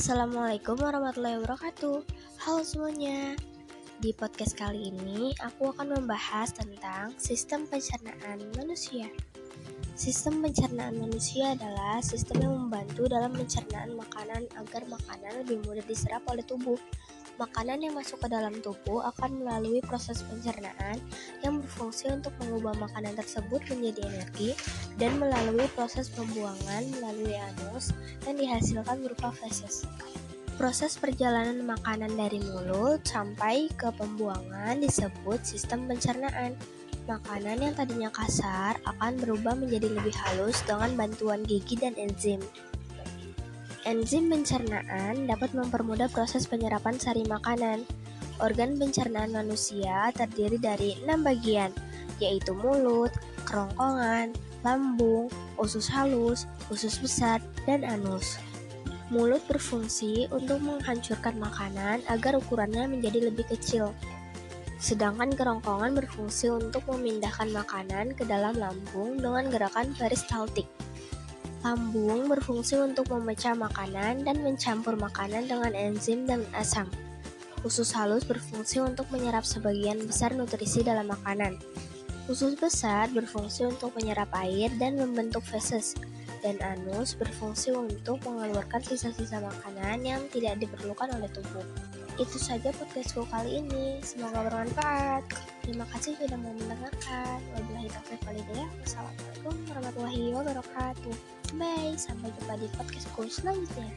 Assalamualaikum warahmatullahi wabarakatuh. Halo semuanya. Di podcast kali ini, aku akan membahas tentang sistem pencernaan manusia. Sistem pencernaan manusia adalah sistem yang membantu dalam pencernaan makanan agar makanan lebih mudah diserap oleh tubuh. Makanan yang masuk ke dalam tubuh akan melalui proses pencernaan yang berfungsi untuk mengubah makanan tersebut menjadi energi dan melalui proses pembuangan melalui anus yang dihasilkan berupa feses. Proses perjalanan makanan dari mulut sampai ke pembuangan disebut sistem pencernaan. Makanan yang tadinya kasar akan berubah menjadi lebih halus dengan bantuan gigi dan enzim. Enzim pencernaan dapat mempermudah proses penyerapan sari makanan. Organ pencernaan manusia terdiri dari enam bagian, yaitu mulut, kerongkongan, lambung, usus halus, usus besar, dan anus. Mulut berfungsi untuk menghancurkan makanan agar ukurannya menjadi lebih kecil. Sedangkan kerongkongan berfungsi untuk memindahkan makanan ke dalam lambung dengan gerakan peristaltik. Lambung berfungsi untuk memecah makanan dan mencampur makanan dengan enzim dan asam. Usus halus berfungsi untuk menyerap sebagian besar nutrisi dalam makanan. Usus besar berfungsi untuk menyerap air dan membentuk feses, dan anus berfungsi untuk mengeluarkan sisa-sisa makanan yang tidak diperlukan oleh tubuh. Itu saja podcastku kali ini. Semoga bermanfaat. Terima kasih sudah mau mendengarkan. Wabillahi taufiq walhidayah. Wassalamualaikum warahmatullahi wabarakatuh. Bye, sampai jumpa di podcastku selanjutnya.